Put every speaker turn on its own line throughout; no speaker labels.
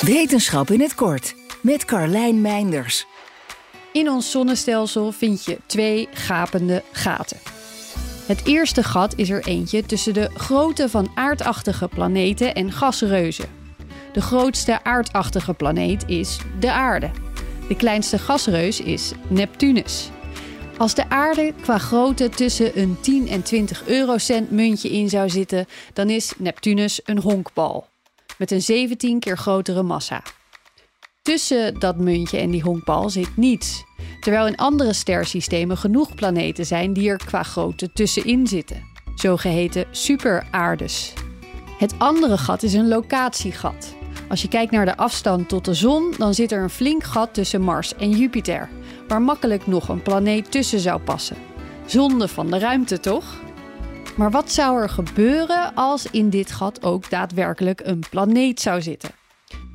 Wetenschap in het kort met Carlijn Meinders.
In ons zonnestelsel vind je twee gapende gaten. Het eerste gat is er eentje tussen de grootte van aardachtige planeten en gasreuzen. De grootste aardachtige planeet is de Aarde. De kleinste gasreus is Neptunus. Als de aarde qua grootte tussen een 10 en 20 eurocent muntje in zou zitten, dan is Neptunus een honkbal met een 17 keer grotere massa. Tussen dat muntje en die honkbal zit niets, terwijl in andere stersystemen genoeg planeten zijn die er qua grootte tussenin zitten, zogeheten superaardes. Het andere gat is een locatiegat. Als je kijkt naar de afstand tot de zon, dan zit er een flink gat tussen Mars en Jupiter, waar makkelijk nog een planeet tussen zou passen. Zonde van de ruimte, toch? Maar wat zou er gebeuren als in dit gat ook daadwerkelijk een planeet zou zitten?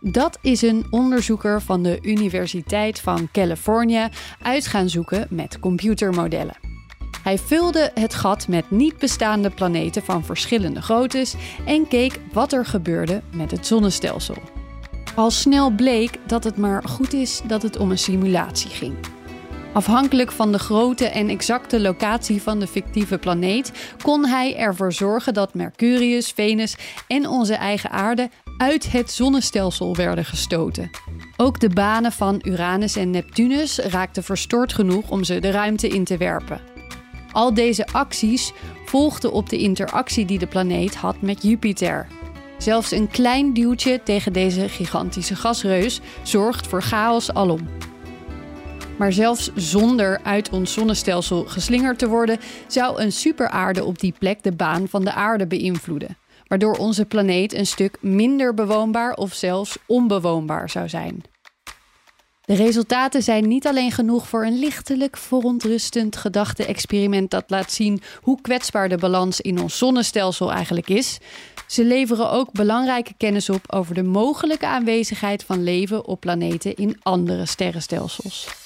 Dat is een onderzoeker van de Universiteit van Californië uit gaan zoeken met computermodellen. Hij vulde het gat met niet bestaande planeten van verschillende groottes en keek wat er gebeurde met het zonnestelsel. Al snel bleek dat het maar goed is dat het om een simulatie ging. Afhankelijk van de grootte en exacte locatie van de fictieve planeet kon hij ervoor zorgen dat Mercurius, Venus en onze eigen aarde uit het zonnestelsel werden gestoten. Ook de banen van Uranus en Neptunus raakten verstoord genoeg om ze de ruimte in te werpen. Al deze acties volgden op de interactie die de planeet had met Jupiter. Zelfs een klein duwtje tegen deze gigantische gasreus zorgt voor chaos alom. Maar zelfs zonder uit ons zonnestelsel geslingerd te worden, zou een superaarde op die plek de baan van de aarde beïnvloeden. Waardoor onze planeet een stuk minder bewoonbaar of zelfs onbewoonbaar zou zijn. De resultaten zijn niet alleen genoeg voor een lichtelijk verontrustend gedachte-experiment dat laat zien hoe kwetsbaar de balans in ons zonnestelsel eigenlijk is. Ze leveren ook belangrijke kennis op over de mogelijke aanwezigheid van leven op planeten in andere sterrenstelsels.